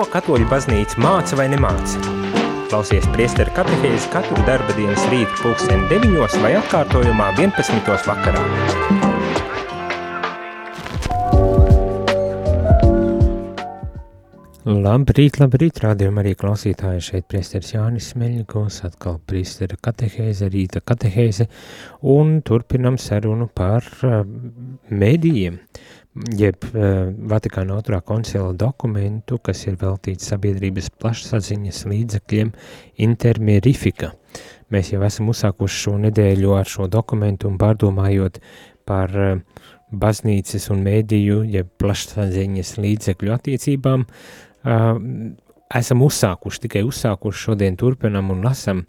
Ko katoļu baznīca māca vai nemāca? Klausies priesteru katehēzi katru darba dienas rītu pulksteni 9 vai atkārtojumā 11. vakarā. Labrīt, labrīt, rādījumā arī klausītāji šeit priesteris Jānis Smeļņikos, atkal priestera katehēze, rīta katehēze, un turpinam sarunu par uh, medijiem. Uh, jeb uh, Vatikāna otrā koncila dokumentu, kas ir veltīts sabiedrības plašsaziņas līdzekļiem intermierifika. Mēs jau esam uzsākuši šo nedēļu ar šo dokumentu un pārdomājot par uh, baznīcas un mēdīju, jeb plašsaziņas līdzekļu attiecībām, uh, esam uzsākuši, tikai uzsākuši šodien turpinam un lasam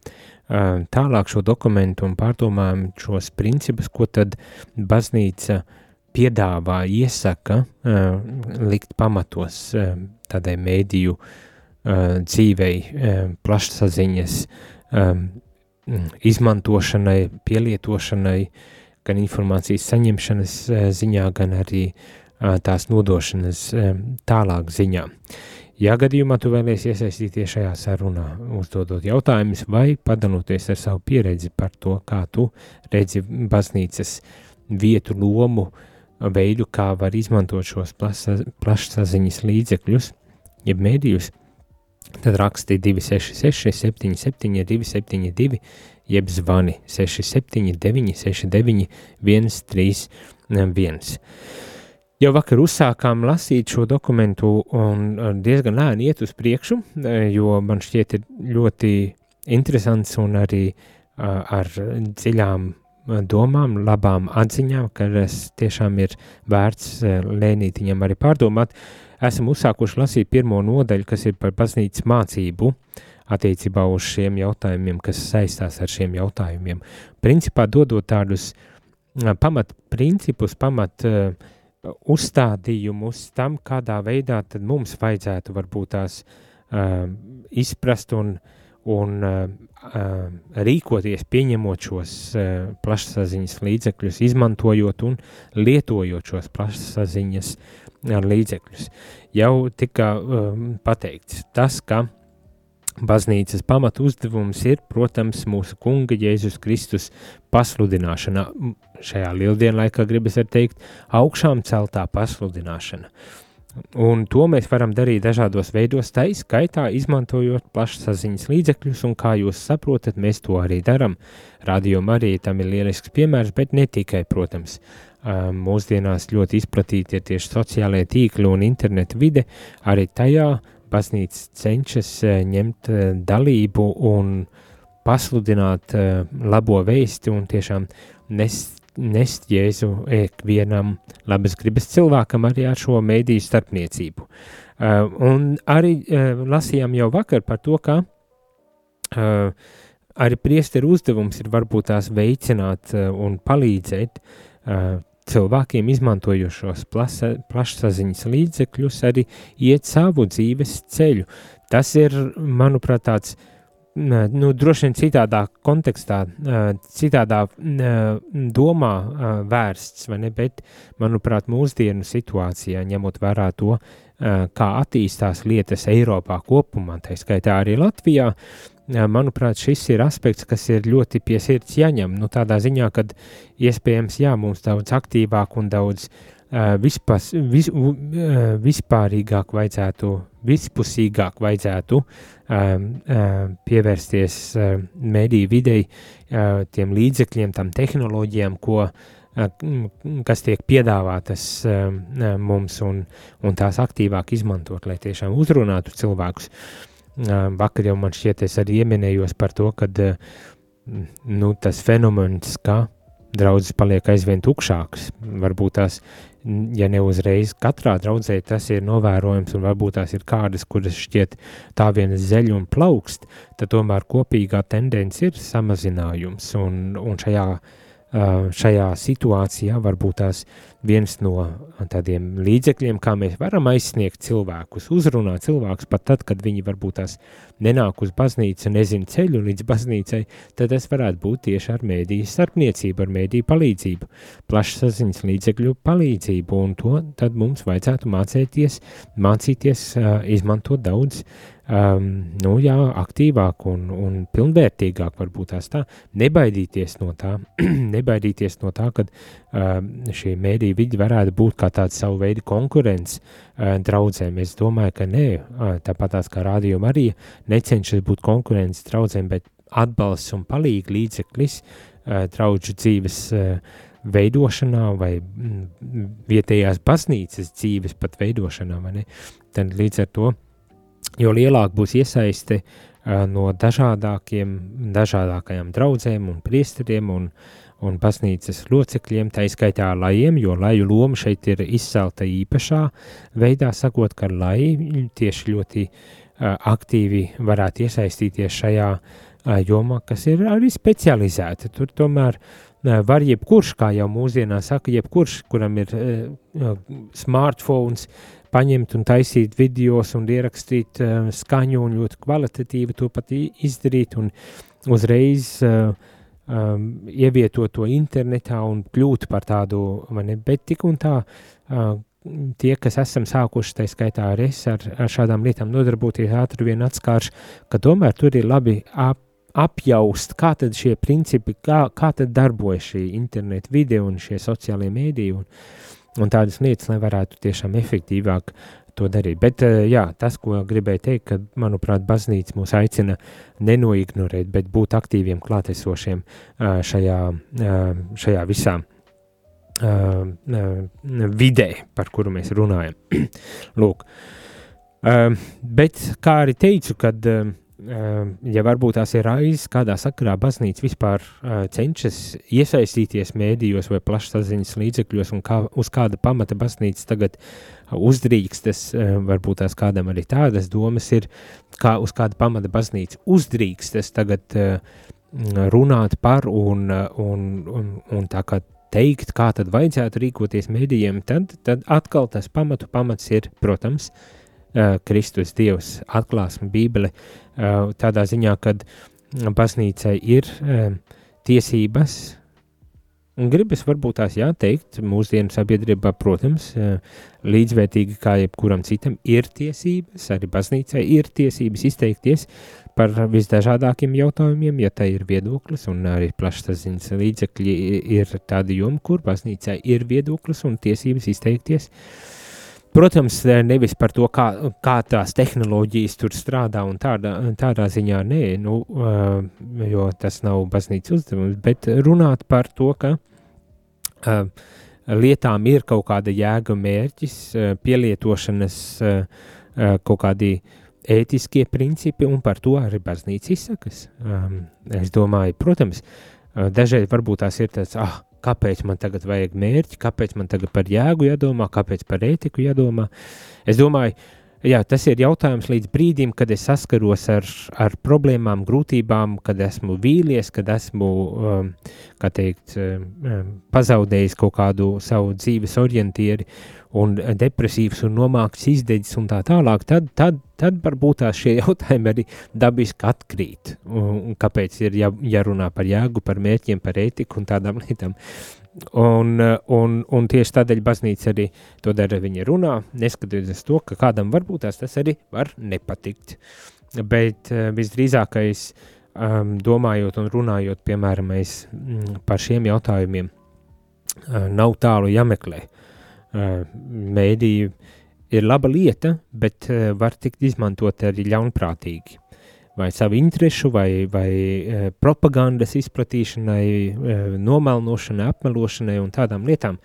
tālāk šo dokumentu un pārdomājam šos principus, ko tad baznīca uh, piedāvā, iesaka uh, likt pamatos uh, tādai mēdīju uh, dzīvei, plašsaziņas izmantošanai, pielietošanai, gan informācijas saņemšanas ziņā, gan arī tās nodošanas tālāk ziņā. Ja gadījumā tu vēlies iesaistīties šajā sarunā, uzdodot jautājumus vai padaloties ar savu pieredzi par to, kā tu redzi baznīcas vietu, lomu, uh, veidu, kā var izmantot šos plašsaziņas līdzekļus, jeb mēdījus, tad raksti 266, 77, 272, jeb zvani 679, 69, 131. Jau vakar uzsākām lasīt šo dokumentu un diezgan lēni iet uz priekšu, jo man šķiet ir ļoti interesants un arī ar dziļām domām, labām atziņām, kas tiešām ir vērts eh, lēnītiņam arī pārdomāt. Esam uzsākuši lasīt pirmo nodaļu, kas ir par baznīcas mācību attiecībā uz šiem jautājumiem, kas saistās ar šiem jautājumiem. Principā dodot tādus eh, pamat principus, pamat uh, uzstādījumus tam, kādā veidā tad mums vajadzētu varbūt tās izprast un un rīkoties, pieņemot šos plašsaziņas līdzekļus, izmantojot un lietojot šos plašsaziņas līdzekļus. Jau tika pateikts tas, ka baznīcas pamatu uzdevums ir, protams, mūsu kunga Jēzus Kristus pasludināšana. Šajā lieldienlaikā gribas teikt augšām celtā pasludināšana. Uh, Un to mēs varam darīt dažādos veidos, tā izskaitā izmantojot plašsaziņas līdzekļus, un kā jūs saprotat, mēs to arī darām. Radio arī tam ir lielisks piemērs, bet ne tikai, protams. Mūsdienās ļoti izplatīti ir tieši sociālajie tīkli un interneta vide, arī tajā baznīca cenšas ņemt dalību un pasludināt labo vēsti un tiešām nest nest Jēzu ikvienam labas gribas cilvēkam arī ar šo mēdīju starpniecību. Uh, un arī uh, lasījām jau vakar par to, ka uh, arī priesteru uzdevums ir varbūt tās veicināt uh, un palīdzēt uh, cilvēkiem izmantojošos plašsaziņas līdzekļus arī iet savu dzīves ceļu. Tas ir, manuprāt, tāds uh, nu, droši vien citādā kontekstā, citādā domā vērsts, vai ne, bet, manuprāt, mūsdienu situācijā, ņemot vērā to, kā attīstās lietas Eiropā kopumā, tā skaitā arī Latvijā, manuprāt, šis ir aspekts, kas ir ļoti pie sirds jāņem, nu tādā ziņā, kad iespējams, jā, mums daudz aktīvāk un daudz vispas, vis, vispārīgāk vajadzētu, vispusīgāk vajadzētu pievērsties mediju videi, tiem līdzekļiem, tam tehnoloģijām, ko, kas tiek piedāvātas mums un, un tās aktīvāk izmantot, lai tiešām uzrunātu cilvēkus. Vakar jau man šķiet, es arī ieminējos par to, ka nu, tas fenomens, ka draudzes paliek aizvien tukšākas, varbūt tās ja ne uzreiz katrā draudzē tas ir novērojams, un varbūt tās ir kādas, kuras šķiet tā viena zeļa un plaukst, tad tomēr kopīgā tendence ir samazinājums, un, un šajā, šajā situācijā varbūt tās viens no tādiem līdzekļiem, kā mēs varam aizsniegt cilvēkus, uzrunāt cilvēkus pat tad, kad viņi varbūt tās nenāk uz baznīcu, nezina ceļu līdz baznīcai, tad tas varētu būt tieši ar mēdīju starpniecību, ar mēdīju palīdzību, plašsaziņas līdzekļu palīdzību, un to tad mums vajadzētu mācīties, mācīties izmantot daudz um, nu, jā, aktīvāk un, un pilnvērtīgāk, varbūt tās tā, nebaidīties no tā, nebaidīties no tā, ka um, šie mēdīji vidi varētu būt kā tāds savu veidu konkurence uh, draudzēm. Es domāju, ka nē, uh, tāpat tās kā rādījuma arī necenšas būt konkurences draudzēm, bet atbalsts un palīgi līdzeklis uh, draudžu dzīves uh, veidošanā vai mm, vietējās baznīcas dzīves pat veidošanā, vai ne? Tad līdz ar to jo lielāka būs iesaiste no dažādākiem, dažādākajām draudzēm un priesteriem un, un baznīcas locekļiem, tā izskaitā lajiem, jo laju loma šeit ir izcelta īpašā veidā, sakot, ka laji tieši ļoti aktīvi varētu iesaistīties šajā jomā, kas ir arī specializēta. Tur tomēr var jebkurš, kā jau mūsdienā saka, jebkurš, kuram ir smartphones, paņemt un taisīt videos un ierakstīt uh, skaņu un ļoti kvalitatīvi to pat izdarīt un uzreiz uh, um, ievietot to internetā un kļūt par tādu, ne, bet tik un tā uh, tie, kas esam sākuši, tā skaitā arī es ar, ar šādām lietām nodarboties, ātri vien atskārš, ka tomēr tur ir labi ap, apjaust, kā tad šie principi, kā, kā tad darbojas šī internet video un šie sociālie mēdīji un, un tādas lietas, lai varētu tiešām efektīvāk to darīt. Bet eh, jā, tas, ko gribēju teikt, ka, manuprāt, baznīca mūs aicina nenoignorēt, bet būt aktīviem klātesošiem eh, šajā, eh, šajā visā vidē, par kuru mēs runājam. Lūk, bet kā arī teicu, kad ja varbūt tās ir raizes, kādā sakarā baznīca vispār uh, cenšas iesaistīties mēdījos vai plašsaziņas līdzekļos, un kā, uz kāda pamata baznīca tagad uzdrīkstas, uh, varbūt tās kādam arī tādas domas ir, kā uz kāda pamata baznīca uzdrīkstas tagad runāt par un, un, un, un tā kā teikt, kā tad vajadzētu rīkoties mēdījiem, tad, tad atkal tas pamatu pamats ir, protams, Kristus Dievs atklāsme Bībele uh, tādā ziņā, kad baznīcai ir uh, tiesības, un gribas varbūt tās jāteikt, mūsdienu sabiedrībā, protams, uh, līdzvērtīgi kā jebkuram citam ir tiesības, arī baznīcai ir tiesības izteikties par visdažādākiem jautājumiem, ja tā ir viedoklis, un arī plašsaziņas līdzekļi ir tādi joma, kur baznīcai ir viedoklis un tiesības izteikties. Uh, Protams, nevis par to, kā, kā tās tehnoloģijas tur strādā un tādā, tādā ziņā, nē, nu, jo tas nav baznīcas uzdevums, bet runāt par to, ka lietām ir kaut kāda jēga mērķis, pielietošanas kaut kādi ētiskie principi, un par to arī baznīca izsakas. Es domāju, protams, dažreiz varbūt tās ir tāds, ah, kāpēc man tagad vajag mērķi, kāpēc man tagad par jēgu jādomā, kāpēc par ētiku jādomā. Es domāju, jā, tas ir jautājums līdz brīdim, kad es saskaros ar, ar problēmām, grūtībām, kad esmu vīlies, kad esmu, um, teikt, um, pazaudējis kaut kādu savu dzīves orientieri un depresīvs un nomākts izdedzis un tā tālāk, tad, tad, tad varbūt tās šie jautājumi arī dabiski atkrīt. Un, un kāpēc ir jā, jārunā par jēgu, par mērķiem, par ētiku un tādām lietām. Un, un, un tieši tādēļ baznīca arī to dara. Viņa runā, neskatoties to, ka kādam varbūt tās tas arī var nepatikt. Bet uh, visdrīzākais, um, domājot un runājot, piemēram, mēs, mm, par šiem jautājumiem, uh, nav tālu jāmeklē. Uh, mēdīji ir laba lieta, bet var tikt izmantot arī ļaunprātīgi. Vai savu interesu, vai, vai propagandas izplatīšanai, nomelnošanai, apmelošanai un tādām lietām.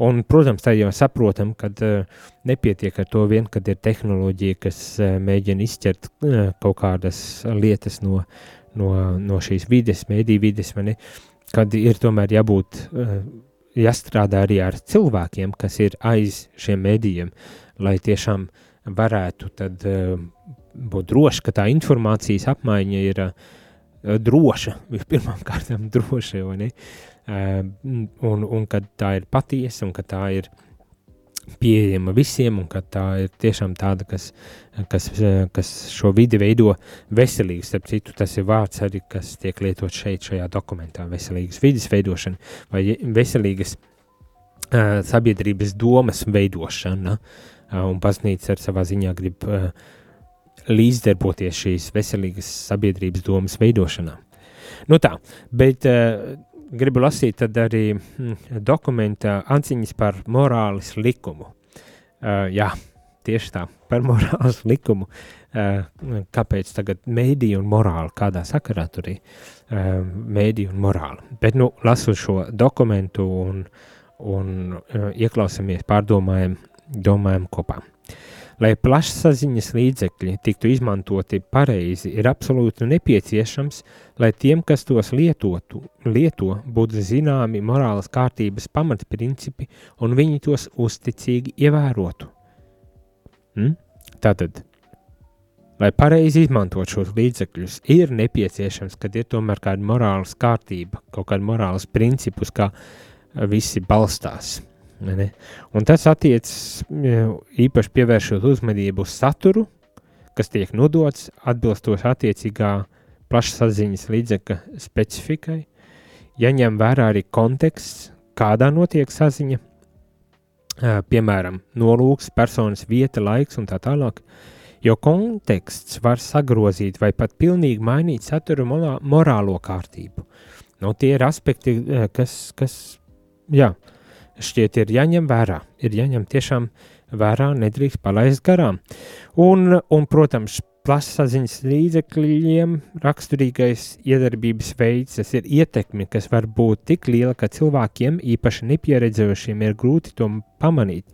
Un, protams, tā jau saprotam, ka uh, nepietiek ar to vien, kad ir tehnoloģija, kas mēģina izķert kaut kādas lietas no, no, no šīs vides, mēdī vides, kad ir tomēr jābūt jāstrādā arī ar cilvēkiem, kas ir aiz šiem medijiem, lai tiešām varētu tad būt droši, ka tā informācijas apmaiņa ir uh, droša, vispirmām kārtām droša, vai ne? un, un kad tā ir patiesa un ka tā ir pieejama visiem, un ka tā ir tiešām tāda, kas, kas, kas šo vidi veido veselīgi. Starp citu, tas ir vārds arī, kas tiek lietots šeit, šajā dokumentā - veselīgas vidas veidošana vai veselīgas uh, sabiedrības domas veidošana. Uh, un baznīca ar savā ziņā grib uh, līdzdarboties šīs veselīgas sabiedrības domas veidošanā. Nu tā, bet uh, gribu lasīt arī mm, dokumenta atziņas par morāles likumu. Uh, jā, tieši tā, par morāles likumu. Uh, kāpēc tagad mēdīja un morāla, kādā sakarā tur ir uh, mēdīja un morāla. Bet, nu, lasu šo dokumentu un, un uh, ieklausamies, pārdomājam, domājam kopā. Lai plašsaziņas līdzekļi tiktu izmantoti pareizi, ir absolūti nepieciešams, lai tiem, kas tos lietotu, lieto, būtu zināmi morālas kārtības pamatprincipi un viņi tos uzticīgi ievērotu. Hmm? Tātad, lai pareizi izmantot šos līdzekļus, ir nepieciešams, kad ir tomēr kāda morālas kārtība, kaut kāda morālas principus, kā visi balstās. Tas attiecas īpaši pievēršot uzmanību uz saturu, kas tiek nodots atbilstoši attiecīgā plašsaziņas līdzekļa specifikai, jaņem vērā arī konteksts, kādā notiek saziņa, piemēram, nolūks, personas vieta, laiks un tā tālāk, jo konteksts var sagrozīt vai pat pilnīgi mainīt satura morālo kārtību. Nu, tie ir aspekti, kas, kas jā, uh, šķiet ir jāņem vērā. Ir jāņem tiešām vērā, nedrīkst palaist garām. Un, un protams, plašsaziņas līdzekļiem raksturīgais iedarbības veids, tas ir ietekme, kas var būt tik liela, ka cilvēkiem, īpaši nepieredzējušiem, ir grūti to pamanīt,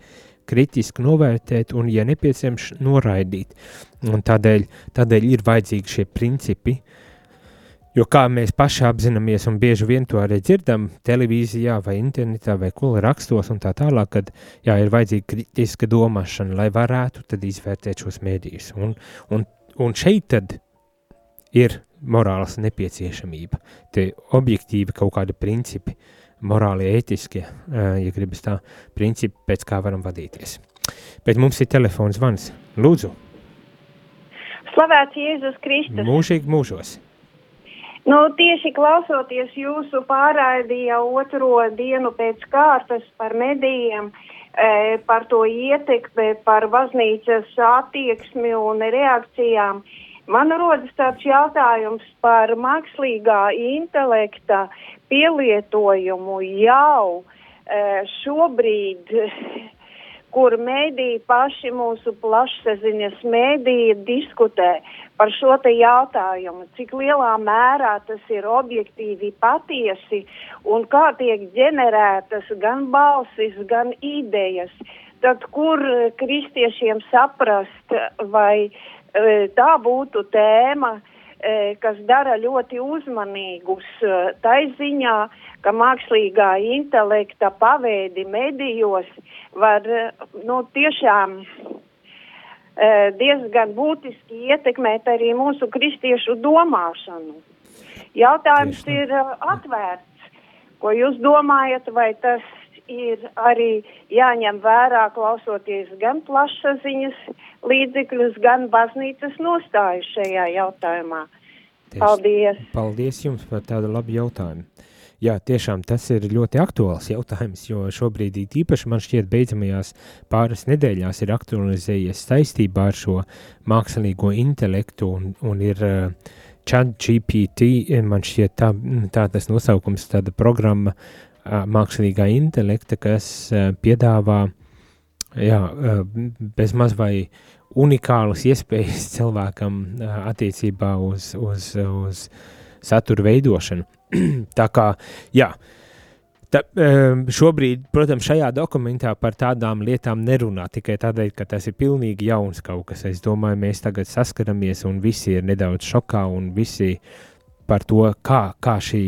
kritiski novērtēt un, ja nepieciešams, noraidīt. Un tādēļ, tādēļ ir vajadzīgi šie principi, uh, Jo kā mēs paši apzināmies, un bieži vien to arī dzirdam televīzijā, vai internetā, vai kula rakstos, un tā tālāk, kad jā, ir vajadzīga kritiska domāšana, lai varētu izvērtēt šos mēdījus. Un, un, un šeit tad ir morāls nepieciešamība, tie objektīvi kaut kādi principi, morāli, ētiskie, ja gribas tā, principi, pēc kā varam vadīties. Bet mums ir telefons zvans. Lūdzu! Slavēts Jēzus Kristus! Mūžīgi mūžos! Nu, tieši klausoties jūsu pārraidi jau otro dienu pēc kārtas par medijiem, e, par to ietekmi, par baznīcas attieksmi un reakcijām, man rodas tāds jautājums par mākslīgā intelekta pielietojumu jau e, šobrīd kur mēdī paši mūsu plašsaziņas mēdī diskutē par šo te jautājumu, cik lielā mērā tas ir objektīvi patiesi un kā tiek ģenerētas gan balsis, gan idejas. Tad, kur kristiešiem saprast, vai e, tā būtu tēma, e, kas dara ļoti uzmanīgus e, tai ziņā, ka mākslīgā intelekta paveidi medijos var, nu, tiešām Eh, diezgan būtiski ietekmēt arī mūsu kristiešu domāšanu. Jautājums Tieši. ir eh, atvērts. Ko jūs domājat, vai tas ir arī jāņem vērā klausoties gan plašsaziņas līdzekļus, gan baznīcas nostāju šajā jautājumā? Tieši. Paldies! Paldies jums par tādu labu jautājumu. Jā, tiešām tas ir ļoti aktuāls jautājums, jo šobrīd īpaši man šķiet beidzamajās pāris nedēļās ir aktualizējies saistībā ar šo mākslīgo intelektu un, un ir uh, chat GPT, man šķiet tā, tā tas nosaukums, tāda programma uh, mākslīgā intelekta, kas piedāvā jā, uh, bez maz vai unikālas iespējas cilvēkam attiecībā uz, uz, uz satura veidošanu. tā kā, jā, Ta, šobrīd, protams, šajā dokumentā par tādām lietām nerunā tikai tādēļ, ka tas ir pilnīgi jauns kaut kas. Es domāju, mēs tagad saskaramies un visi ir nedaudz šokā un visi par to, kā, kā šī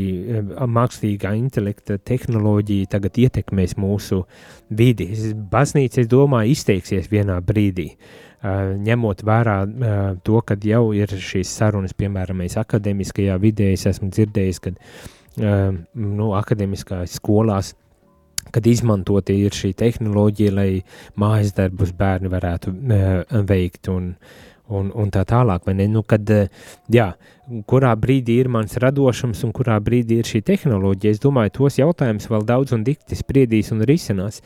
mākslīgā intelekta tehnoloģija tagad ietekmēs mūsu vidi. Baznīca, es domāju, izteiksies vienā brīdī. Uh, ņemot vērā uh, to, ka jau ir šīs sarunas, piemēram, akadēmiskajā vidē, es esmu dzirdējis, ka nu, akademiskās skolās, kad izmantota ir šī tehnoloģija, lai mājas darbus bērni varētu veikt un, un, un tā tālāk. Nu, kad, jā, kurā brīdī ir mans radošums un kurā brīdī ir šī tehnoloģija, es domāju, tos jautājumus vēl daudz un dikti spriedīs un risinās.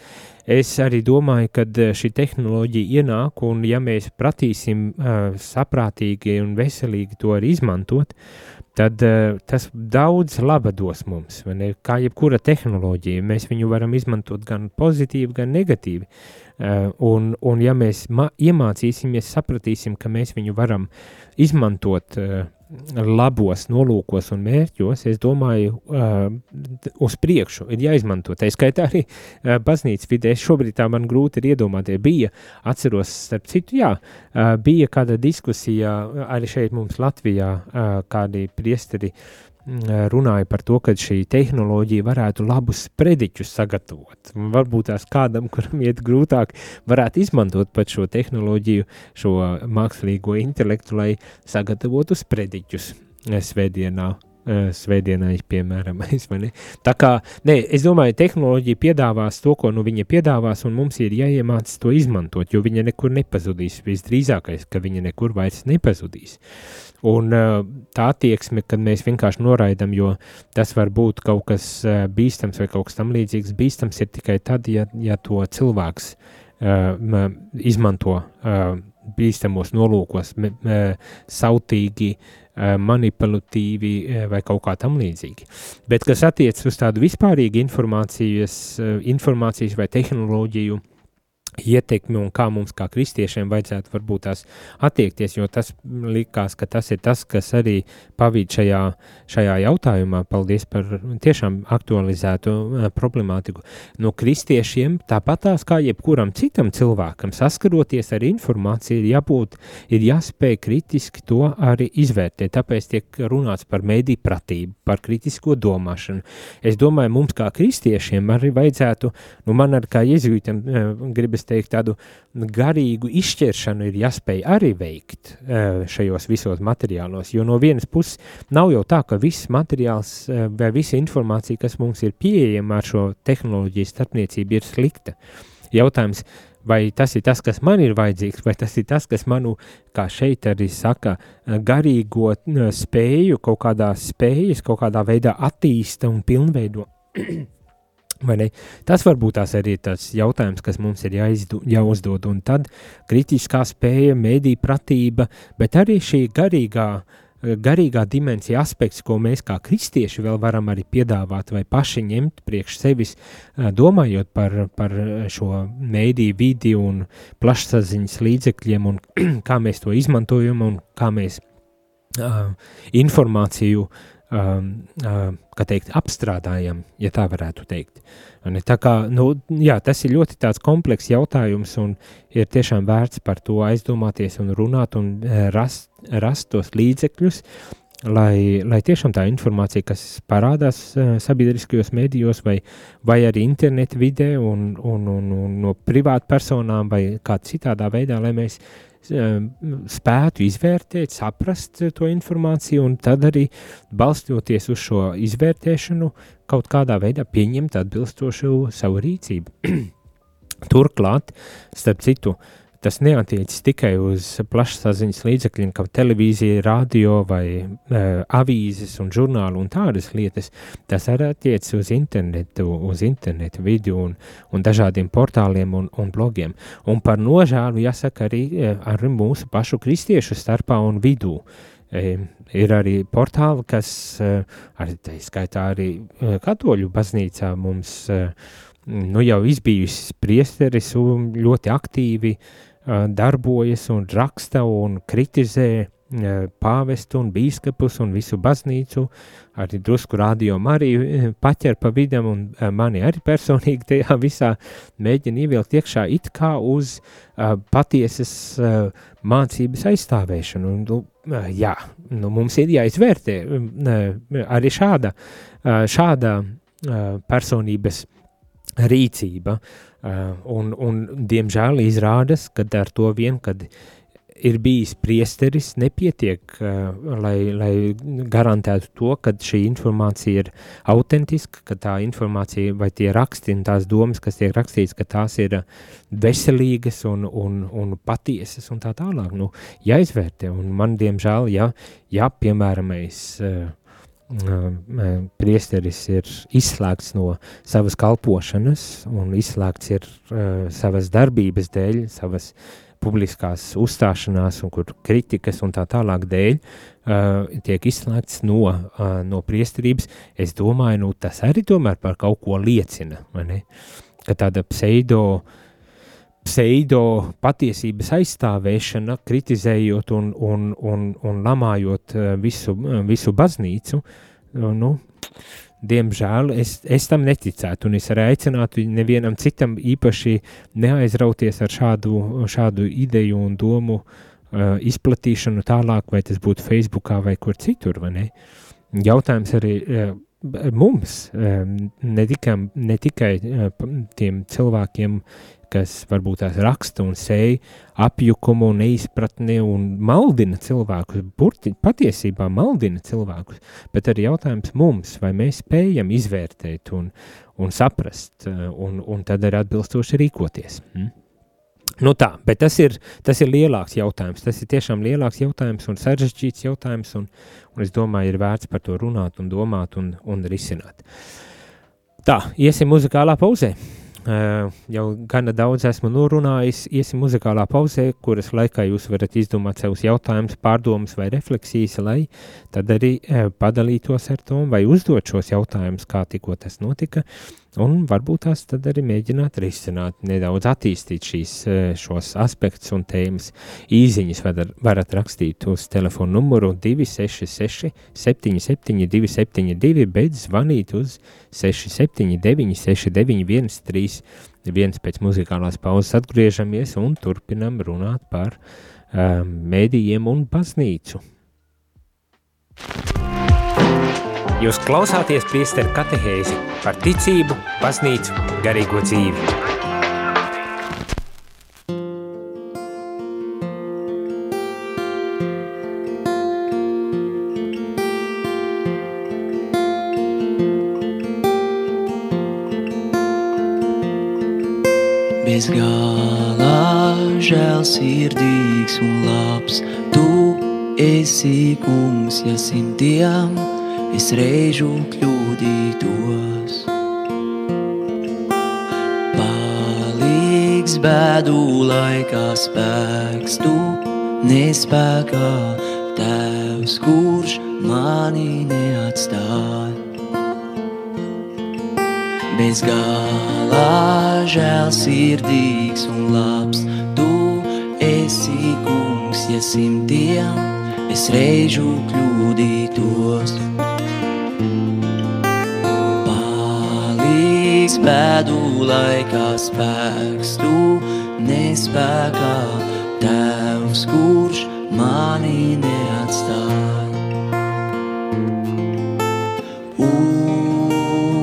Es arī domāju, ka šī tehnoloģija ienāk, un ja mēs pratīsim uh, saprātīgi un veselīgi to arī izmantot, tad uh, tas daudz laba dos mums. Kā jebkura tehnoloģija, mēs viņu varam izmantot gan pozitīvi, gan negatīvi. Uh, un, un ja mēs iemācīsimies, sapratīsim, ka mēs viņu varam izmantot uh, labos nolūkos un mērķos, es domāju, uh, uz priekšu ir jāizmanto. Tā skaitā arī uh, baznīcas vidē. Šobrīd tā man grūti ir iedomāties. Bija, atceros, starp citu, jā, uh, bija kāda diskusija arī šeit mums Latvijā, uh, kādi priesteri Mm, runāja par to, ka šī tehnoloģija varētu labus sprediķus sagatavot. Varbūt tās kādam, kuram iet grūtāk, varētu izmantot pat šo tehnoloģiju, šo mākslīgo intelektu, lai sagatavotu sprediķus eh, svētdienā. Eh, svētdienai, piemēram, tā kā, nē, es domāju, tehnoloģija piedāvās to, ko nu viņa piedāvās, un mums ir jāiemācās to izmantot, jo viņa nekur nepazudīs. Visdrīzākais, ka viņa nekur vairs nepazudīs. Un tā attieksme, kad mēs vienkārši noraidam, jo tas var būt kaut kas bīstams vai kaut kas tam līdzīgs, bīstams ir tikai tad, ja, ja to cilvēks uh, izmanto uh, bīstamos nolūkos, me, uh, sautīgi, uh, manipulatīvi uh, vai kaut kā tam līdzīgi. Bet kas attiecas uz tādu vispārīgu informācijas, uh, informācijas vai tehnoloģiju ietekmi un kā mums kā kristiešiem vajadzētu varbūt tās attiekties, jo tas likās, ka tas ir tas, kas arī pavīd šajā, šajā jautājumā. Paldies par tiešām aktualizētu uh, problemātiku. No kristiešiem tāpatās kā jebkuram citam cilvēkam saskaroties ar informāciju ir jābūt, ir jāspēj kritiski to arī izvērtēt. Tāpēc tiek runāts par mediju pratību, par kritisko domāšanu. Es domāju, mums kā kristiešiem arī vajadzētu, nu man ar kā jezuitam uh, gribas es teiktu, tādu garīgu izšķiršanu ir jāspēj arī veikt eh, šajos visos materiālos, jo no vienas puses nav jau tā, ka viss materiāls eh, vai visa informācija, kas mums ir pieejama ar šo tehnoloģiju starpniecību, ir slikta. Jautājums, vai tas ir tas, kas man ir vajadzīgs, vai tas ir tas, kas manu, kā šeit arī saka, garīgo spēju, kaut kādā spējas, kaut kādā veidā attīsta un pilnveido. Tas varbūt tās arī ir tas jautājums, kas mums ir jāizdu, jāuzdod, un tad kritiskā spēja, mēdī pratība, bet arī šī garīgā, garīgā dimensija aspekts, ko mēs kā kristieši vēl varam arī piedāvāt vai paši ņemt priekš sevis, domājot par, par šo mēdī vidi un plašsaziņas līdzekļiem un kā mēs to izmantojam un kā mēs uh, informāciju uh, teikt, apstrādājam, ja tā varētu teikt. Tā kā, nu, jā, tas ir ļoti komplekss jautājums, un ir tiešām vērts par to aizdomāties un runāt un eh, rast, rast tos līdzekļus, lai, lai tiešām tā informācija, kas parādās uh, sabiedriskajos medijos vai, vai arī interneta vidē un, un, un, un no privātpersonām vai kā citādā veidā, lai mēs Um, spētu izvērtēt, saprast to informāciju un tad arī balstoties uz šo izvērtēšanu kaut kādā veidā pieņemt atbilstošu savu rīcību. Turklāt, starp citu, uh, tas neatiecas tikai uz plašsaziņas līdzekļiem, kā televīzija, radio vai uh, avīzes un žurnālu un tādas lietas. Tas arī attiecas uz internetu, uz internetu vidi un, un dažādiem portāliem un, un blogiem. Un par nožēlu jāsaka arī, arī mūsu pašu kristiešu starpā un vidū. E, ir arī portāli, kas arī tā skaitā arī katoļu baznīcā mums nu, jau izbijusi priesteris un ļoti aktīvi uh, darbojas un raksta un kritizē pāvestu un bīskapus un visu baznīcu, arī drusku rādījumu arī paķer pa vidam un mani arī personīgi tajā visā mēģina ievilkt iekšā it kā uz uh, patiesas uh, mācības aizstāvēšanu. Un, uh, jā, nu, mums ir jāizvērtē uh, arī šāda, uh, šāda uh, personības rīcība. Uh, un, un, diemžēl izrādās, ka ar to vien, kad ir bijis priesteris, nepietiek, uh, lai, lai garantētu to, ka šī informācija ir autentiska, ka tā informācija vai tie raksti un tās domas, kas tiek rakstīts, ka tās ir veselīgas un, un, un patiesas un tā tālāk. Nu, jāizvērtē, un man, diemžēl, ja, ja piemēram, es uh, priesteris ir izslēgts no savas kalpošanas un izslēgts ir savas darbības dēļ, savas publiskās uzstāšanās un kur kritikas un tā tālāk dēļ tiek izslēgts no, no priesterības, es domāju, nu tas arī tomēr par kaut ko liecina, vai ne? Ka tāda pseido uh, pseido patiesības aizstāvēšana, kritizējot un, un, un, un lamājot eh, visu, eh, visu baznīcu, nu, diemžēl es, es tam neticētu, un es arī aicinātu nevienam citam īpaši neaizrauties ar šādu, šādu ideju un domu uh, izplatīšanu tālāk, vai tas būtu Facebookā vai kur citur, vai ne? Jautājums arī uh, mums, um, ne tikai, ne tikai uh, tiem cilvēkiem, kas varbūt tās raksta un sēja apjukumu un neizpratni un maldina cilvēkus, burti, patiesībā maldina cilvēkus, bet arī jautājums mums, vai mēs spējam izvērtēt un, un saprast eh, un, un tad arī atbilstoši rīkoties. Hmm? Nu tā, bet tas ir, tas ir lielāks jautājums. Tas ir tiešām lielāks jautājums un sarežģīts jautājums, un, un es domāju, ir vērts par to runāt un domāt un, un risināt. Tā, iesim muzikālā pauzē. Uh, jau gana daudz esmu norunājis, iesim muzikālā pauzē, kuras laikā jūs varat izdomāt savus jautājumus, pārdomas vai refleksijas, lai tad arī uh, padalītos ar to vai uzdot šos jautājumus, kā tikko tas notika, Un varbūt tās tad arī mēģināt risināt, nedaudz attīstīt šīs, eh, šos aspektus un tēmas. Īziņas varat, varat rakstīt uz telefonu numuru 266 77 272, bet zvanīt uz 679 691 31 pēc muzikālās pauzes atgriežamies un turpinam runāt par um, mēdījiem un baznīcu. Jūs klausāties priesteru katehēzi par ticību, baznīcu, garīgo dzīvi. Bez galā žēlsirdīgs un labs, tu esi kungs, ja simtiem es reižu kļūdītos. Palīgs bēdu laikā spēks, tu nespēkā tēvs, kurš mani neatstāja. Bez galā žēlsirdīgs un labs, tu esi kungs, ja simtiem es reižu kļūdītos. Palīgs bēdu laikā spēks, tu nespēkā tēvs, kurš mani neatstāja.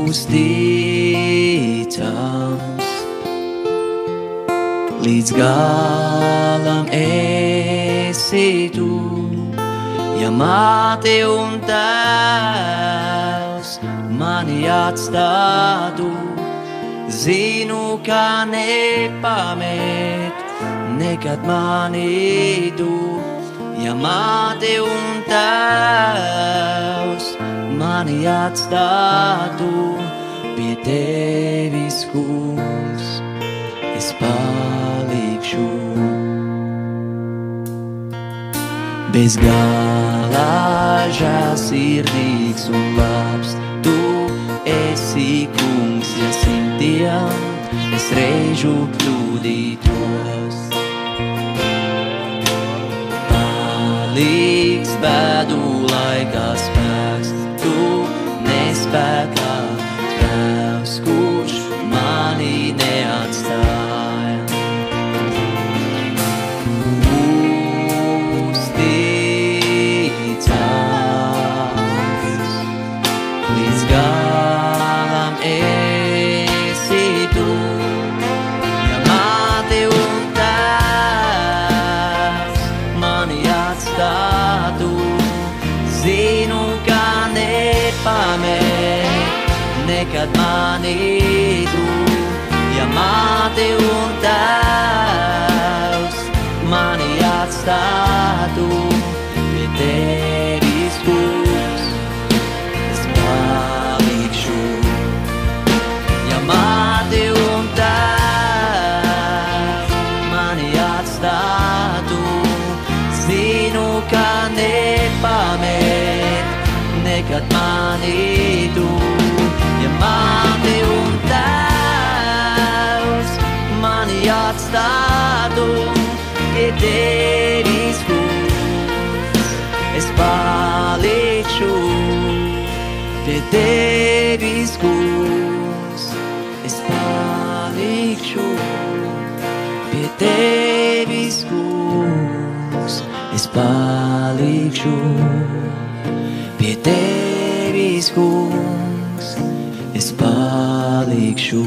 Uzticams, līdz galam esi tu, māte un tēvs mani atstātu, zinu, ka nepamet nekad mani tu, ja māte un tēvs mani atstātu pie tevis, kungs, es palikšu. Bez galā žēlsirdīgs un labs, tu esi kungs, ja simtiem es reižu kļūdītos. Palīgs bēdu laikā spēks, tu nespēkā atstātu pie tevis, kungs, es palikšu pie tevis, kungs, es palikšu pie tevis, kungs, es palikšu pie tevis, kungs, es palikšu.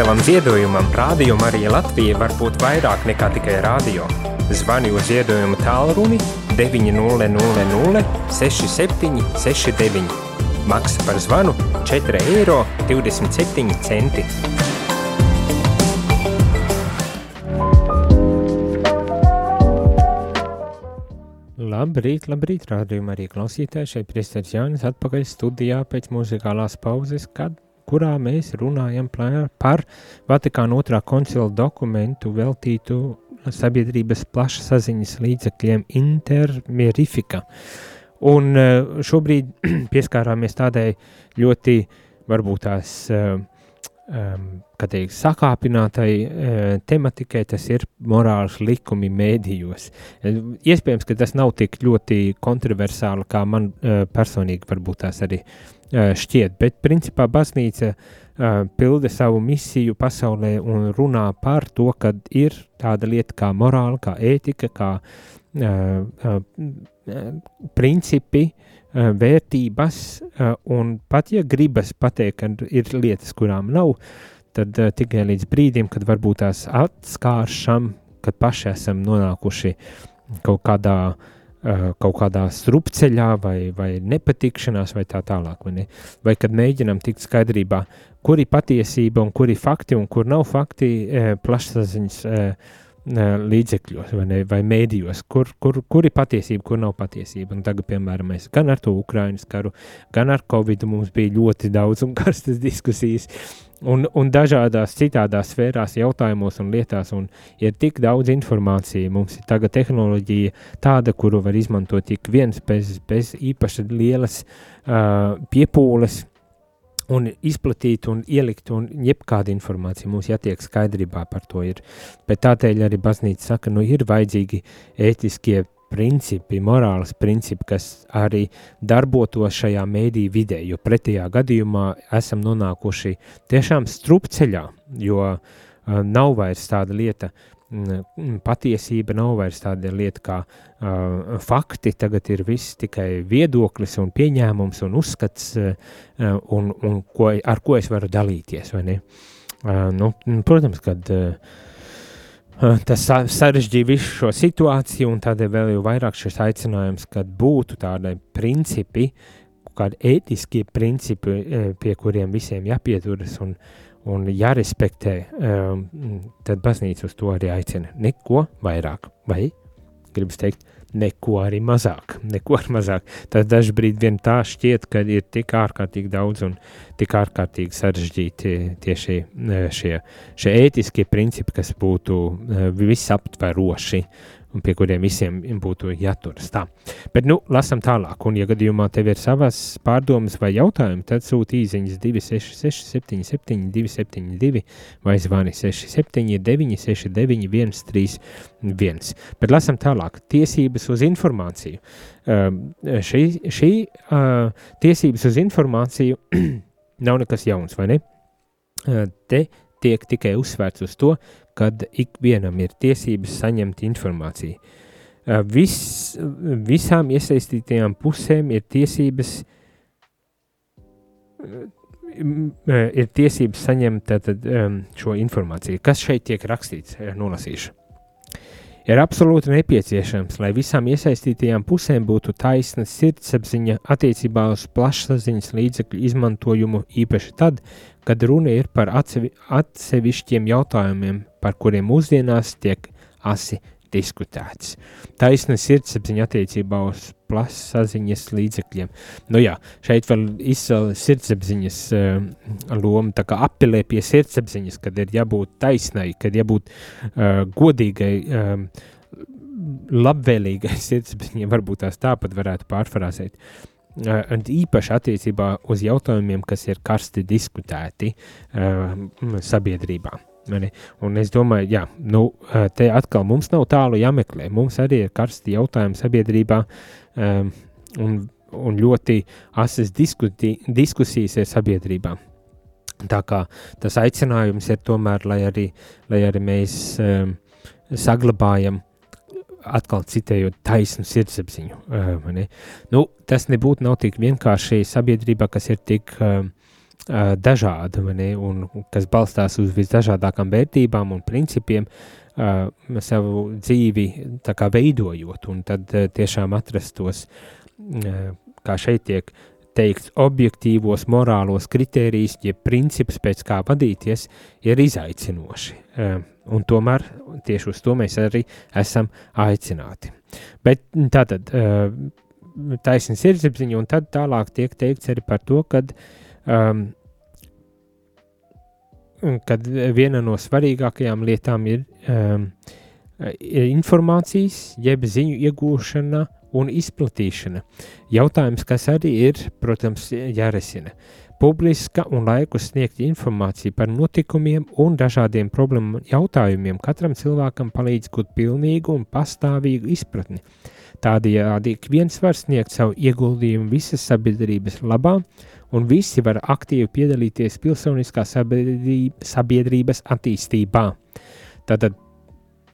Tavam ziedojumam, Rādio Marija Latvija var būt vairāk nekā tikai rādio. Zvani uz ziedojumu tālruni 900 67 69. Maksa par zvanu 4,27 eiro. Labrīt, labrīt, rādījumā arī klausītāji. Šeit priesteris Jānis atpakaļ studijā pēc muzikālās pauzes, kad, kurā mēs runājam par Vatikāna otrā koncila dokumentu veltītu sabiedrības plašsaziņas līdzekļiem intermierifika. Un eh, šobrīd pieskārāmies tādai ļoti varbūt tās um, kā teikt, sakāpinātai e, tematikai, tas ir morāls likumi mēdījos. E, iespējams, ka tas nav tik ļoti kontroversāli, kā man e, personīgi varbūt tās arī e, šķiet, bet principā baznīca e, pilda savu misiju pasaulē un runā par to, ka ir tāda lieta kā morāla, kā ētika, kā e, e, principi, uh, vērtības, uh, un pat ja gribas pateikt, ka ir lietas, kurām nav, tad uh, tikai līdz brīdim, kad varbūt tās atskāršam, kad paši esam nonākuši kaut kādā, uh, kaut kādā strupceļā vai, vai nepatikšanās vai tā tālāk, vai, ne? vai kad mēģinam tikt skaidrībā, kuri patiesība un kuri fakti un kur nav fakti uh, plašsaziņas uh, līdzekļos vai, ne, vai mēdījos, kur, kur, kur ir patiesība, kur nav patiesība. Un tagad, piemēram, mēs gan ar to Ukraiņas karu, gan ar Covid mums bija ļoti daudz un karstas diskusijas. Un, un dažādās citādās sfērās, jautājumos un lietās, un ir tik daudz informācija. Mums ir tagad tehnoloģija tāda, kuru var izmantot ik viens bez, bez īpaši lielas uh, piepūles, un izplatīt un ielikt un jebkāda informācija mums jātiek skaidrībā par to ir. Bet tādēļ arī baznīca saka, nu ir vajadzīgi ētiskie principi, morāls principi, kas arī darbotos šajā mēdī vidē, jo pretējā gadījumā esam nonākuši tiešām strupceļā, jo uh, nav vairs tāda lieta, patiesība nav vairs tāda lieta kā uh, fakti, tagad ir viss tikai viedoklis un pieņēmums un uzskats, uh, un, un ko, ar ko es varu dalīties, vai ne? Uh, nu, protams, kad uh, Tas sarežģīja visu šo situāciju, un tādēļ vēl jau vairāk šis aicinājums, kad būtu tādi principi, kādi ētiskie principi, pie kuriem visiem jāpieturas un, un jārespektē, tad baznīca uz to arī aicina. Neko vairāk, vai gribas teikt, neko arī mazāk. Neko arī mazāk. Tad dažkārt vien tā šķiet, ka ir tik ārkārtīgi daudz un tik ārkārtīgi sarežģīti tieši e, šie, šie ētiskie principi, kas būtu e, visaptveroši un pie kuriem visiem būtu jāturas. Tā. Bet, nu, lasam tālāk, un, ja gadījumā tev ir savas pārdomas vai jautājumi, tad sūti īsiņas 266, 77, 272 vai zvani 679, 69, 131. Bet lasam tālāk, tiesības uz informāciju. Uh, šī šī uh, tiesības uz informāciju nav nekas jauns, vai ne? Uh, te tiek tikai uzsvērts uz to, kad ikvienam ir tiesības saņemt informāciju. Vis, visām iesaistītajām pusēm ir tiesības, ir tiesības saņemt tātad, šo informāciju. Kas šeit tiek rakstīts? Nolasīšu. Ir absolūti nepieciešams, lai visām iesaistītajām pusēm būtu taisna sirdsapziņa attiecībā uz plašsaziņas līdzekļu izmantojumu, īpaši tad, kad runa ir par atsevi, atsevišķiem jautājumiem, par kuriem mūsdienās tiek asi diskutēts. Taisna sirdsapziņa attiecībā uz plašsaziņas līdzekļiem. Nu jā, šeit vēl izcēla sirdsapziņas uh, loma, tā kā apelē pie sirdsapziņas, kad ir jābūt taisnai, kad jābūt uh, godīgai, um, labvēlīgai sirdsapziņai, varbūt tās tāpat varētu pārfrāzēt. Uh, un īpaši attiecībā uz jautājumiem, kas ir karsti diskutēti uh, sabiedrībā. Mani. Un es domāju, jā, nu, te atkal mums nav tālu jāmeklē. Mums arī ir karsti jautājumi sabiedrībā um, un, un ļoti asas diskuti, diskusijas ir sabiedrībā. Tā kā tas aicinājums ir tomēr, lai arī, lai arī mēs um, saglabājam atkal citējot taisnu sirdsapziņu. Uh, nu, tas nebūtu tik vienkārši sabiedrībā, kas ir tik uh, dažāda, ne, un kas balstās uz visdažādākām vērtībām un principiem, uh, savu dzīvi veidojot, un tad uh, tiešām atrast tos, uh, kā šeit tiek teikts, objektīvos morālos kritērijus, jeb principus, pēc kā vadīties, ir izaicinoši. Uh, un tomēr tieši uz to mēs arī esam aicināti. Bet tātad, uh, taisnība sirdsapziņa, un tad tālāk tiek teikts arī par to, ka um, kad viena no svarīgākajām lietām ir um, informācijas, jeb ziņu iegūšana un izplatīšana. Jautājums, kas arī ir, protams, jārisina. Publiska un laikus sniegt informāciju par notikumiem un dažādiem problēmu jautājumiem katram cilvēkam palīdz gūt pilnīgu un pastāvīgu izpratni. Tādējādi ik viens var sniegt savu ieguldījumu visas sabiedrības labā un visi var aktīvi piedalīties pilsoniskā sabiedrības attīstībā. Tātad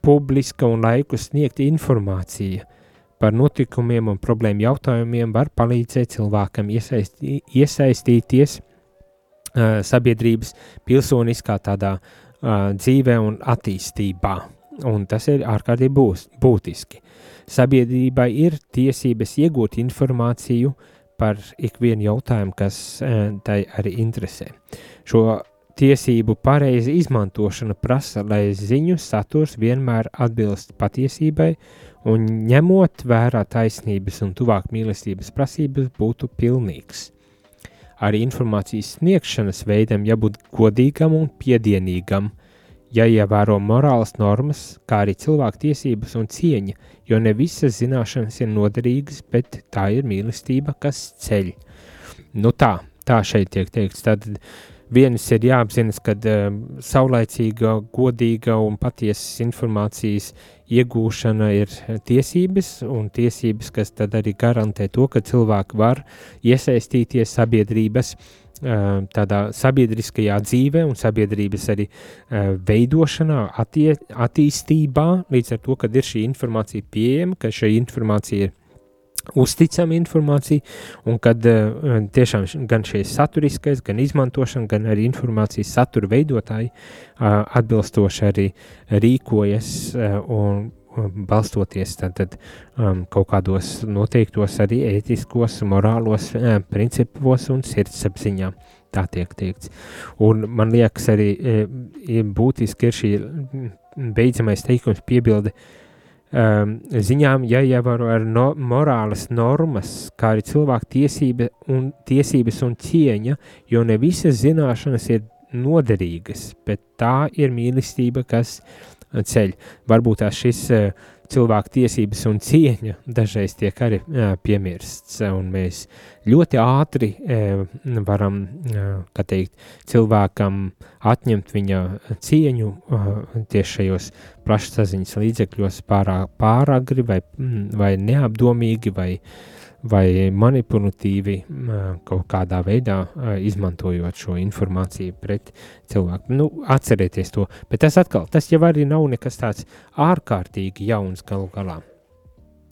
publiska un laiku sniegta informācija par notikumiem un problēmu jautājumiem var palīdzēt cilvēkam iesaisti, iesaistīties uh, sabiedrības pilsoniskā tādā uh, dzīvē un attīstībā. Un tas ir ārkārtīgi būtiski. Sabiedrībai ir tiesības iegūt informāciju uh, par ikvienu jautājumu, kas eh, tai arī interesē. Šo tiesību pareiza izmantošana prasa, lai ziņu saturs vienmēr atbilst patiesībai un ņemot vērā taisnības un tuvāk mīlestības prasības būtu pilnīgs. Arī informācijas sniegšanas veidam jābūt godīgam un piedienīgam, jāievēro morālas normas, kā arī cilvēku tiesības un cieņa, jo ne visas zināšanas ir noderīgas, bet tā ir mīlestība, kas ceļ. Nu tā, tā šeit tiek teikts. Tad viens ir jāapzinas, ka uh, saulaicīga, godīga un patiesas informācijas iegūšana ir tiesības, un tiesības, kas tad arī garantē to, ka cilvēki var iesaistīties sabiedrības tādā sabiedriskajā dzīvē un sabiedrības arī veidošanā, attie, attīstībā, līdz ar to, kad ir šī informācija pieejama, ka šī informācija ir uzticama informācija, un kad uh, tiešām gan šis saturiskais, gan izmantošana, gan arī informācijas satura veidotāji uh, atbilstoši arī rīkojas uh, un balstoties tad, um, kaut kādos noteiktos arī ētiskos, morālos uh, principos un sirdsapziņā. Tā tiek teikts. Un man liekas arī uh, būtiski ir šī beidzamais teikums piebilde um, ziņām jāievēro ar no, morāles normas, kā arī cilvēku tiesība un, tiesības un cieņa, jo ne visas zināšanas ir noderīgas, bet tā ir mīlestība, kas ceļ. Varbūt tās šis uh, cilvēku tiesības un cieņa dažreiz tiek arī jā, piemirsts, un mēs ļoti ātri varam, kā teikt, cilvēkam atņemt viņa cieņu tieši šajos plašsaziņas līdzekļos pārāk pāragri vai, vai neapdomīgi vai uh, vai manipulatīvi kaut kādā veidā izmantojot šo informāciju pret cilvēku. Nu, atcerieties to, bet tas atkal, tas jau arī nav nekas tāds ārkārtīgi jauns galu galā.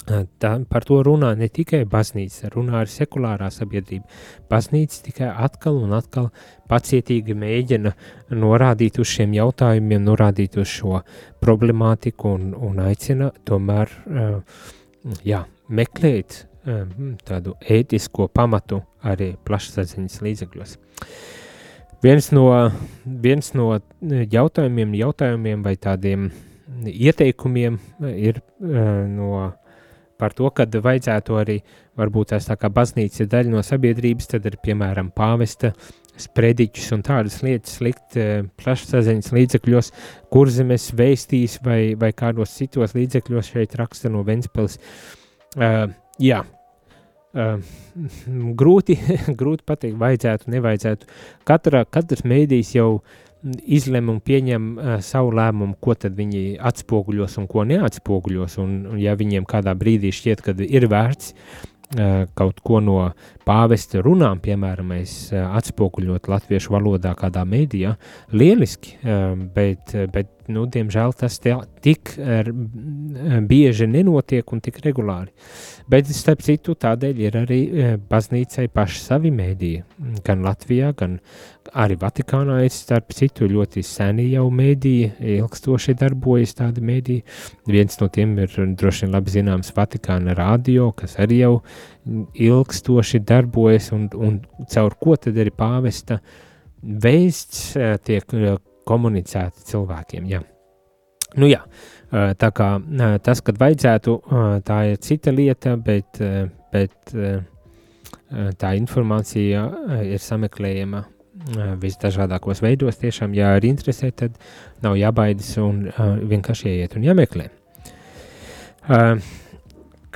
Tā, par to runā ne tikai baznīca, runā arī sekulārā sabiedrība. Baznīca tikai atkal un atkal pacietīgi mēģina norādīt uz šiem jautājumiem, norādīt uz šo problemātiku un, un aicina tomēr jā, meklēt tādu ētisko pamatu arī plašsaziņas līdzekļos. Viens no, viens no jautājumiem, jautājumiem vai tādiem ieteikumiem ir uh, no, par to, ka vajadzētu arī, varbūt tās tā kā baznīca ir daļa no sabiedrības, tad ir piemēram pāvesta sprediķus un tādas lietas likt uh, plašsaziņas līdzekļos, kurzemes veistīs vai, vai kādos citos līdzekļos šeit raksta no Ventspils. Uh, jā, Uh, grūti, grūti pateikt, vajadzētu, nevajadzētu. Katra, katrs mēdījis jau izlem un pieņem uh, savu lēmumu, ko tad viņi atspoguļos un ko neatspoguļos. Un, un ja viņiem kādā brīdī šķiet, ka ir vērts uh, kaut ko no pāvesta runām, piemēram, uh, atspoguļot latviešu valodā kādā mēdījā, lieliski, uh, bet, bet nu, diemžēl tas tik er, bieži nenotiek un tik regulāri. Bet, starp citu, tādēļ ir arī e, baznīcai paši savi mēdīji. Gan Latvijā, gan arī Vatikānā ir, starp citu, ļoti seni jau mēdīji, ilgstoši darbojas tādi mēdīji. Viens no tiem ir droši vien labi zināms Vatikāna radio, kas arī jau ilgstoši darbojas un, un caur ko tad arī pāvesta vēsts e, tiek e, komunicēta cilvēkiem. Jā. Nu, jā, tā kā tas, kad vajadzētu, tā ir cita lieta, bet, bet tā informācija ir sameklējama visdažādākos veidos. Tiešām, ja ir interesē, tad nav jābaidās un vienkārši ieiet un jāmeklē.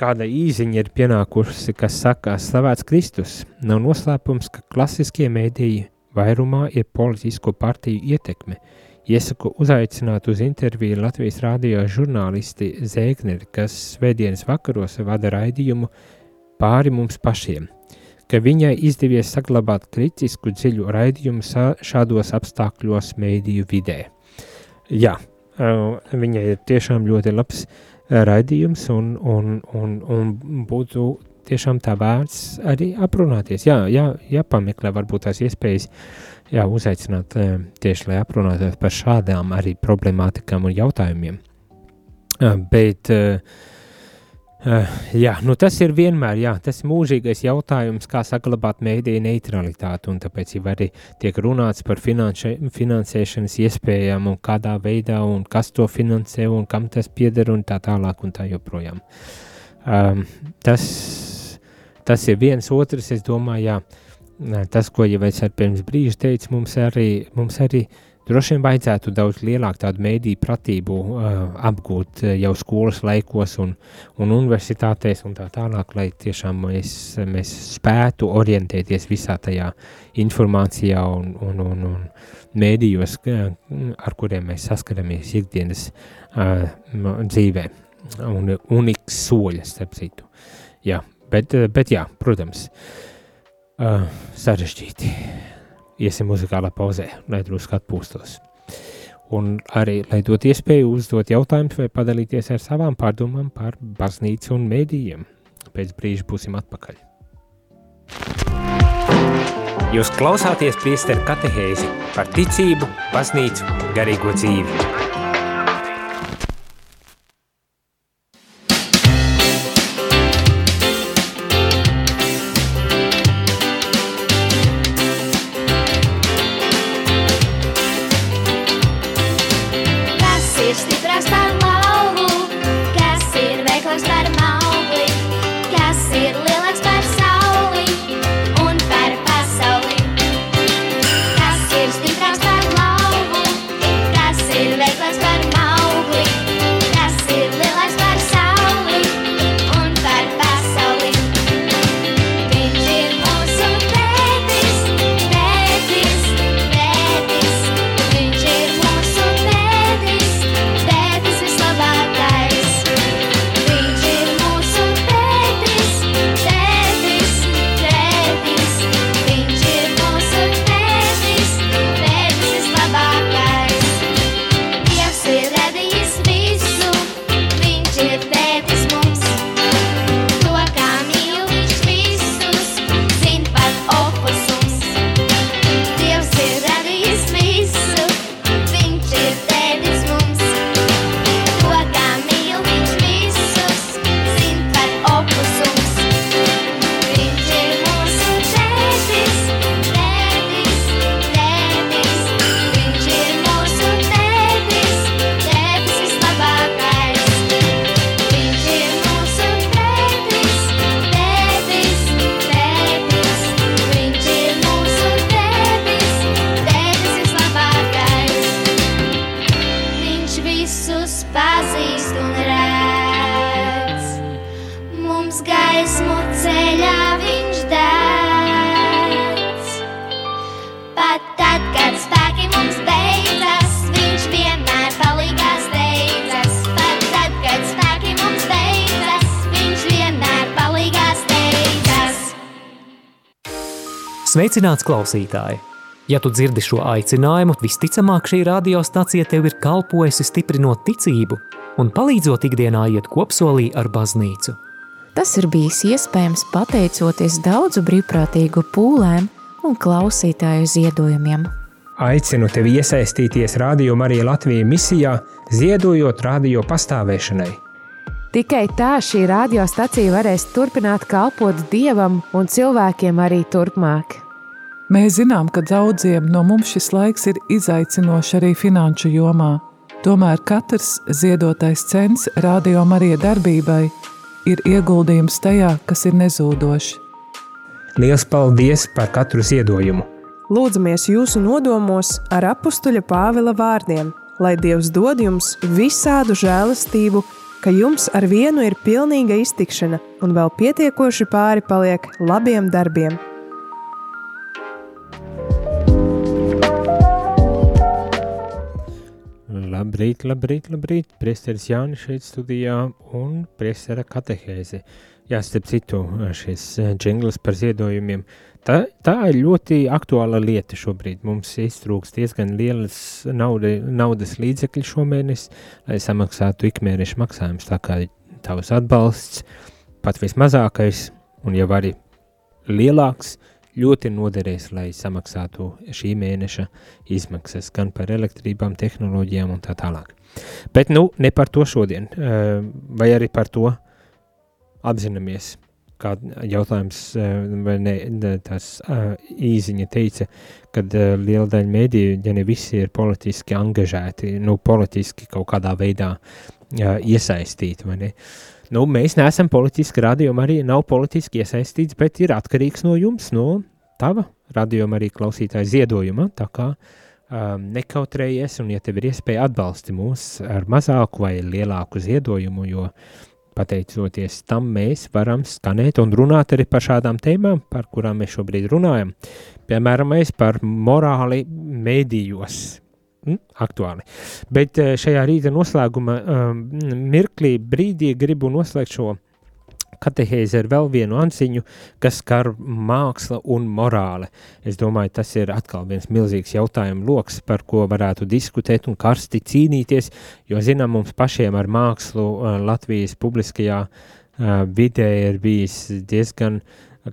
Kāda īziņa ir pienākusi, kas saka, slavēts Kristus, nav noslēpums, ka klasiskie mēdīji vairumā ir politisko partiju ietekme. Iesaku uzaicināt uz interviju Latvijas rādio žurnālisti Zēgneri, kas svētdienas vakaros vada raidījumu pāri mums pašiem, ka viņai izdevies saglabāt kritisku dziļu raidījumu šādos apstākļos mēdīju vidē. Jā, viņai ir tiešām ļoti labs raidījums un, un, un, un būtu tiešām tā vērts arī aprunāties. Jā, jā, jāpameklē varbūt tās iespējas, jā, uzaicināt eh, tieši, lai aprunātos par šādām arī problemātikām un jautājumiem. Eh, bet, eh, jā, nu tas ir vienmēr, jā, tas mūžīgais jautājums, kā saglabāt mēdīju neutralitāti, tāpēc jau arī tiek runāts par finanše, finansēšanas iespējām un kādā veidā, un kas to finansē, un kam tas pieder, un tā tālāk, un tā joprojām. Um, tas tas ir viens otrs, es domāju, jā, tas, ko jau es pirms brīža teicu, mums arī, mums arī droši vien vajadzētu daudz lielāku tādu mēdīju pratību uh, apgūt uh, jau skolas laikos un, un universitātēs un tā tālāk, lai tiešām mēs, mēs spētu orientēties visā tajā informācijā un, un, un, un mēdījos, ar kuriem mēs saskaramies ikdienas uh, dzīvē. Un uniks soļas, starp citu. Jā, Bet, eh, bet jā, protams, uh, sarežģīti. Iesim muzikālā pauzē, lai drusku atpūstos. Un arī, lai dot iespēju uzdot jautājumus vai padalīties ar savām pārdomām par baznīcu un mēdījiem. Pēc brīža būsim atpakaļ. Jūs klausāties priesteru katehēzi par ticību, baznīcu, garīgo dzīvi. Gaismu ceļā viņš dedz. Pat tad, kad spēki mums beidzas, viņš vienmēr palīgās steidzas. Pat tad, kad spēki mums beidzas, viņš vienmēr palīgās steidzas. Sveicināts klausītāji! Ja tu dzirdi šo aicinājumu, visticamāk šī radiostacija tev ir kalpojusi stiprinot ticību un palīdzot ikdienā iet kopsolī ar baznīcu. Tas ir bijis iespējams pateicoties daudzu brīvprātīgu pūlēm un klausītāju ziedojumiem. Aicinu tevi iesaistīties Radio Marija Latvijas misijā, ziedojot radio pastāvēšanai. Tikai tā šī radiostacija varēs turpināt kalpot dievam un cilvēkiem arī turpmāk. Mēs zinām, ka daudziem no mums šis laiks ir izaicinošs arī finanšu jomā. Tomēr katrs ziedotais cents radio Marija darbībai ir ieguldījums tajā, kas ir nezūdošs. Lielas paldies par katru ziedojumu! Lūdzamies jūsu nodomos ar apakstuļa Pāvila vārdiem, lai Dievs dod jums visādu žēlastību, ka jums ar vienu ir pilnīga iztikšana un vēl pietiekoši pāri paliek labiem darbiem. Labrīt, labrīt, labrīt. Priesteris Jānis šeit studijā un priestera katehēze. Jā, starp citu, šis džingls par ziedojumiem. Tā, tā ir ļoti aktuāla lieta šobrīd. Mums iztrūks diezgan lielas nauda, naudas līdzekļi šomēnes, lai samaksātu ikmēneša maksājumus. Tā kā tavs atbalsts, pat vismazākais, un jau arī lielāks, ļoti noderēs, lai samaksātu šī mēneša izmaksas gan par elektrībām, tehnoloģijām un tā tālāk. Bet nu, ne par to šodien, vai arī par to apzināmies. Kā jautājums, vai ne, tas īziņa teica, ka liela daļa mēdīju, ja ne visi ir politiski angažēti, nu, politiski kaut kādā veidā iesaistīti, vai ne? Nu, mēs neesam politiski, radījuma arī nav politiski iesaistīts, bet ir atkarīgs no jums, no tava radījuma arī klausītāja ziedojuma, tā kā um, nekautrējies, un ja tev ir iespēja atbalsti mūs ar mazāku vai lielāku ziedojumu, jo pateicoties tam mēs varam skanēt un runāt arī par šādām tēmām, par kurām mēs šobrīd runājam. Piemēram, par morāli mēdījos, Mm, aktuāli. Bet šajā rīta noslēguma um, mirklī, brīdī gribu noslēgt šo katehēze ar vēl vienu ansiņu, kas skar māksla un morāle. Es domāju, tas ir atkal viens milzīgs jautājumu loks, par ko varētu diskutēt un karsti cīnīties, jo zinām, mums pašiem ar mākslu uh, Latvijas publiskajā uh, vidē ir bijis diezgan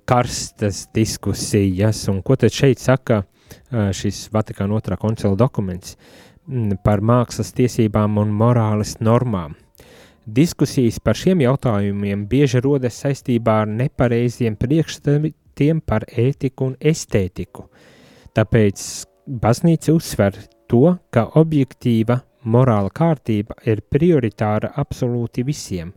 karstas diskusijas, un ko tad šeit saka uh, šis Vatikāna otrā koncila dokuments mm, par mākslas tiesībām un morāles normām. Diskusijas par šiem jautājumiem bieži rodas saistībā ar nepareiziem priekšstatiem par ētiku un estētiku. Tāpēc baznīca uzsver to, ka objektīva morāla kārtība ir prioritāra absolūti visiem.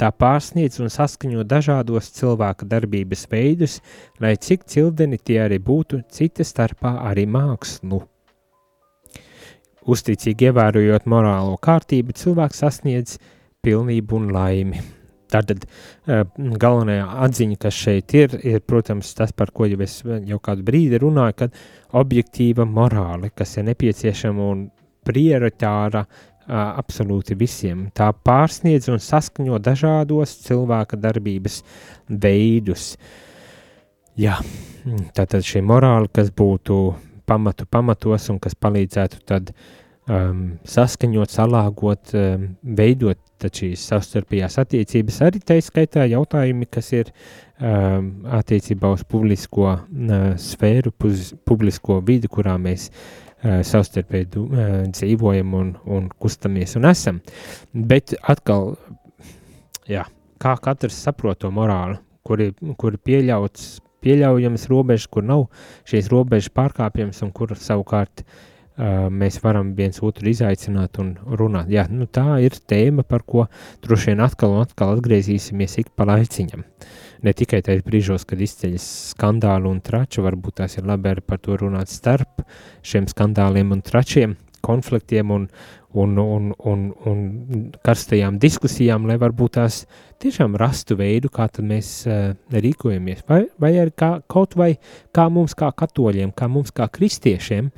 Tā pārsniedz un saskaņo dažādos cilvēka darbības veidus, lai cik cildeni tie arī būtu, cita starpā arī mākslu. Uzticīgi ievērojot morālo kārtību, cilvēks sasniedz pilnību un laimi. Tātad uh, galvenā atziņa, kas šeit ir, ir, protams, tas, par ko jau es jau kādu brīdi runāju, kad objektīva morāle, kas ir nepieciešama un prioritāra absolūti visiem. Tā pārsniedz un saskaņo dažādos cilvēka darbības veidus. Jā, tātad šī morāla, kas būtu pamatu pamatos un kas palīdzētu tad um, saskaņot, salāgot, um, veidot šīs savstarpējās attiecības, arī tā skaitā jautājumi, kas ir um, attiecībā uz publisko uh, sfēru, puz, publisko vidi, kurā mēs uh, savstarpēji uh, dzīvojam un, un kustamies un esam. Bet atkal, jā, kā katrs saprot to morāli, kur ir, kur ir pieļauts, pieļaujamas robežas, kur nav šīs robežas pārkāpjams un kur savukārt uh, mēs varam viens otru izaicināt un runāt. Jā, nu tā ir tēma, par ko droši vien atkal un atkal atgriezīsimies ik pa laiciņam. Ne tikai tajos brīžos, kad izceļas skandāli un trači, varbūt tās ir labi arī par to runāt starp šiem skandāliem un tračiem, konfliktiem un, un, un, un, un karstajām diskusijām, lai varbūt tās tiešām rastu veidu, kā mēs uh, rīkojamies. Vai, vai arī kā, kaut vai kā mums, kā katoļiem, kā mums, kā kristiešiem,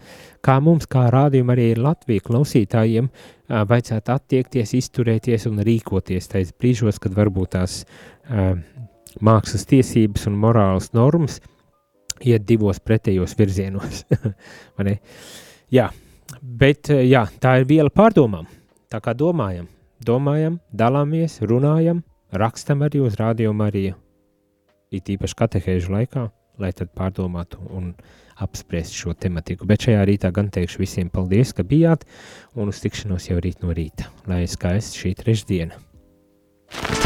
kā mums, kā rādījuma arī Latvijas klausītājiem, uh, vajadzētu attiekties, izturēties un rīkoties tais brīžos, kad varbūt tās uh, mākslas tiesības un morālas normas iet divos pretējos virzienos. Jā, Bet eh, jā, tā ir viela pārdomām. Tā kā domājam, domājam, dalāmies, runājam, rakstam arī uz radio Mariju. It īpaši katehēžu laikā, lai tad pārdomātu un apspriest šo tematiku. Bet šajā rītā gan teikšu visiem paldies, ka bijāt, un uz tikšanos jau rīt no rīta. Lai skaisti šī trešdiena.